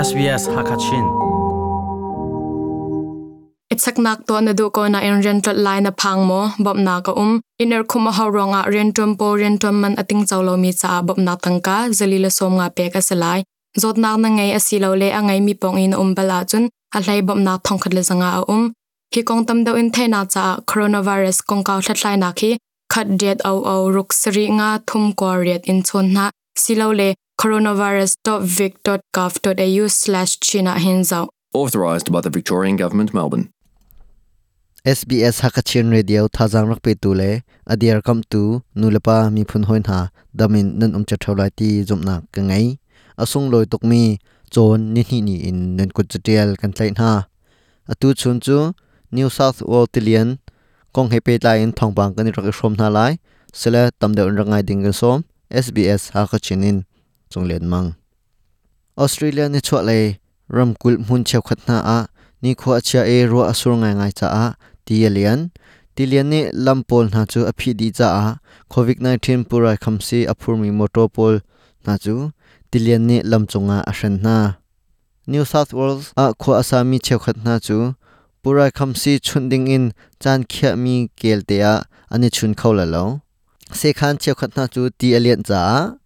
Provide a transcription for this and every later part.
SBS Hakachin. Itsak nak to na du ko na in rental line na phang mo bob na ka um. Iner khuma ha ronga rentum po rentum man ating chawlo mi cha bob na tangka zalila som nga pe ka salai zot na na ngai asilo le angai mi pong in um bala chun, a hlai bob na thong khat le zanga a um. Hi kong tam deu in theina cha, coronavirus kong ka thlatlai na khi khat diet au au ruk sri nga thum ko riat in chon na silo le coronavirus.vic.gov.au/china hinzau Authorised by the Victorian Government, Melbourne. SBS Hakachin Radio thazang rak pe tu le adiar kam tu nulapa mi phun hoin ha damin nan um cha tholai ti zumna ka ngai asung loi tok mi chon ni ni ni in nan kut chatial kan tlain ha atu chun chu New South Wales Tilian kong he pe lai in thong bang kan rak shom na lai sela tam de rangai ding kan som SBS จงเลียนมังออสเตรเลียนี่ชวเลยรำกุลมุนเชียวขัดนาอะนี่ขวเชียเอรัวอสูรง่ง่ายจ้าอตีเลียนตีเลียนนี่ลำโพลนาจูอภิดีจ้าอโควิด19ปุรายคำซีอภูมิมอโตโพลนาจูตีเลียนนี่ลำจงอาอชันนา New South Wales อะขวอสามีเชียวขัดนาจูปุรายคำซีชุนดิ้งอินจานเขียมีเกลเตียอันนี้ชุนเข้าแล้วเสคันเชียวขัดนาจูตีเลียนจ้า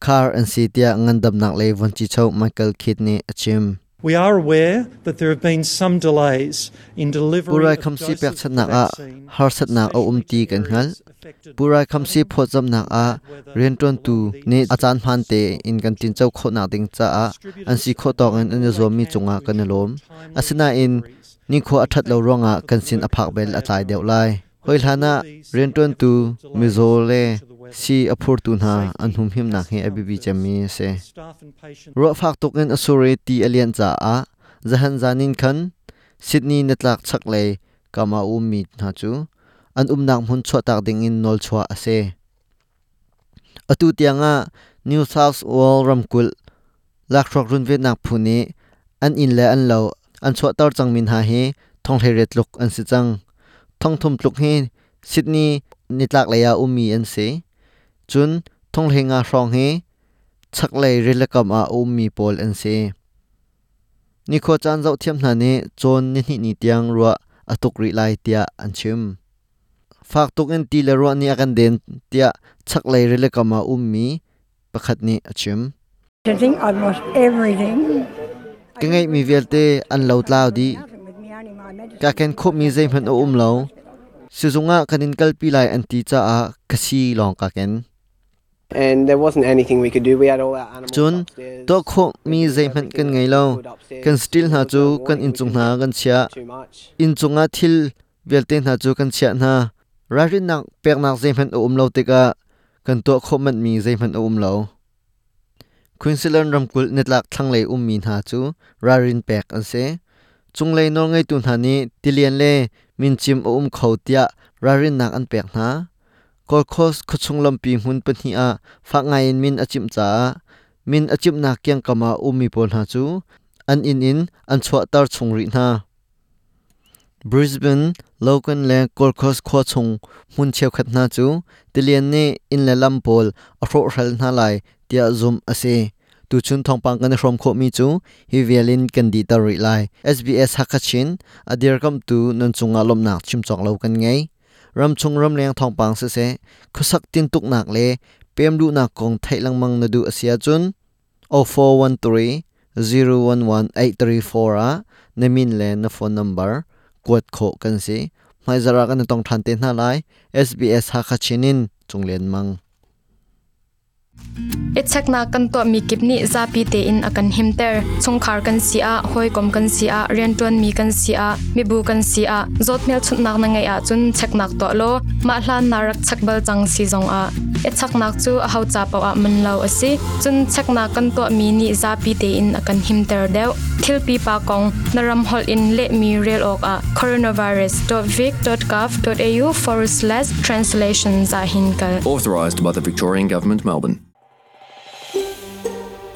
car and sitia ngandam nak le von chi chau michael kidney achim. We are aware that there have been some delays in delivery purai of khamsi doses pek the nak a har sat nak a umti kan ngal purai khamsi pho jam nak a ren ton tu ne achan phan te in kan tin chau kho na ding cha a an si kho tong an an zo mi chunga kan lom. Asina in ni kho athat lo ronga kan sin aphak bel atlai deu lai. Hoi lhana ren ton tu mi zo le si aphur tu na anhum him nak he abibi chami se. Ro phak tok in asuri ti alian cha a. Zahan zanin khan, sydney netlak chak le kama u mi na chu. An um umnak mun chwa tak ding in nol chwa ase atu tianga new south wales ramkul, lak lakrok run ve nak phuni an in le an lo, an chwa tar chang min ha he thong the ret luk an si chang. Thong thum tluk he sydney nitlak leya umi an se chun thong lenga hrong he chak lei rilakam a umi pol an se ni kho chan zau thiam na ne chon ni ni ni tiang ruwa atuk ri lai tia an chim. Fak tuk in ti le ruwa ni akan den tia chak lei rilakam a umi pakhat ni achim I think lost everything. ka ngai mi Nothing with me, only my medicine. ka ken khop mi zai man o um lo. Sizunga kanin kalpi lai an ti cha a kasi long ka ken chun to kho mi zai man kan ngai lo kan still na There chu kan warning. in We chung just na kan chia in chunga thil velte na chu kan chia na rarin nak pek nak zai man o um lo te ka kan to kho man mi zai man o um lo Queensland ramkul netlak thlang lei um mi na chu rarin pek an se chung lei nor ngai tu na ni tilian le min chim um khau tia. Rarin nak an pek na kolkhos khuchung lampi hun pani a. Fa ngai min achim cha. Min achim na kyang kama um umi pol na chu. An in in, an chwa tar chung ri na. Brisbane, Logan le Gold Coast kho chung mun cheu khat na chu. Tilian ne in le lampol a ro hral na lai, tia zum ase tu chun thong pang kan rom kho mi chu, hi vialin kan di ta ri lai. SBS hakachin adir kam tu nan chunga lom na chim chok lo kan ngai ram chung ram leng thong pang se se khusak tin tuk nak le, pem lu na kong thailang mang na du asia chun 0413 011834 a namin le na phone number kwat kho kan si mai zara kan tong than te na lai SBS ha kha hakachinin chunglen mang. Itsak na kan to mi kipni zapi te in akan himter chungkhar kan sia hoi kom kan sia rentuan mi kan sia mi bu kan sia zot mel chut nak na ngai a chun chek nak to lo ma hlan narak chak bal chang si zong a itsak nak chu a hau cha paw a man lo ase chun chek na kan to mi ni zapi te in akan himter deu thil pi pa kong naram hol in le mi rel ok a coronavirus.vic.gov.au forward slash translation za hinkal by the Victorian Government, Melbourne.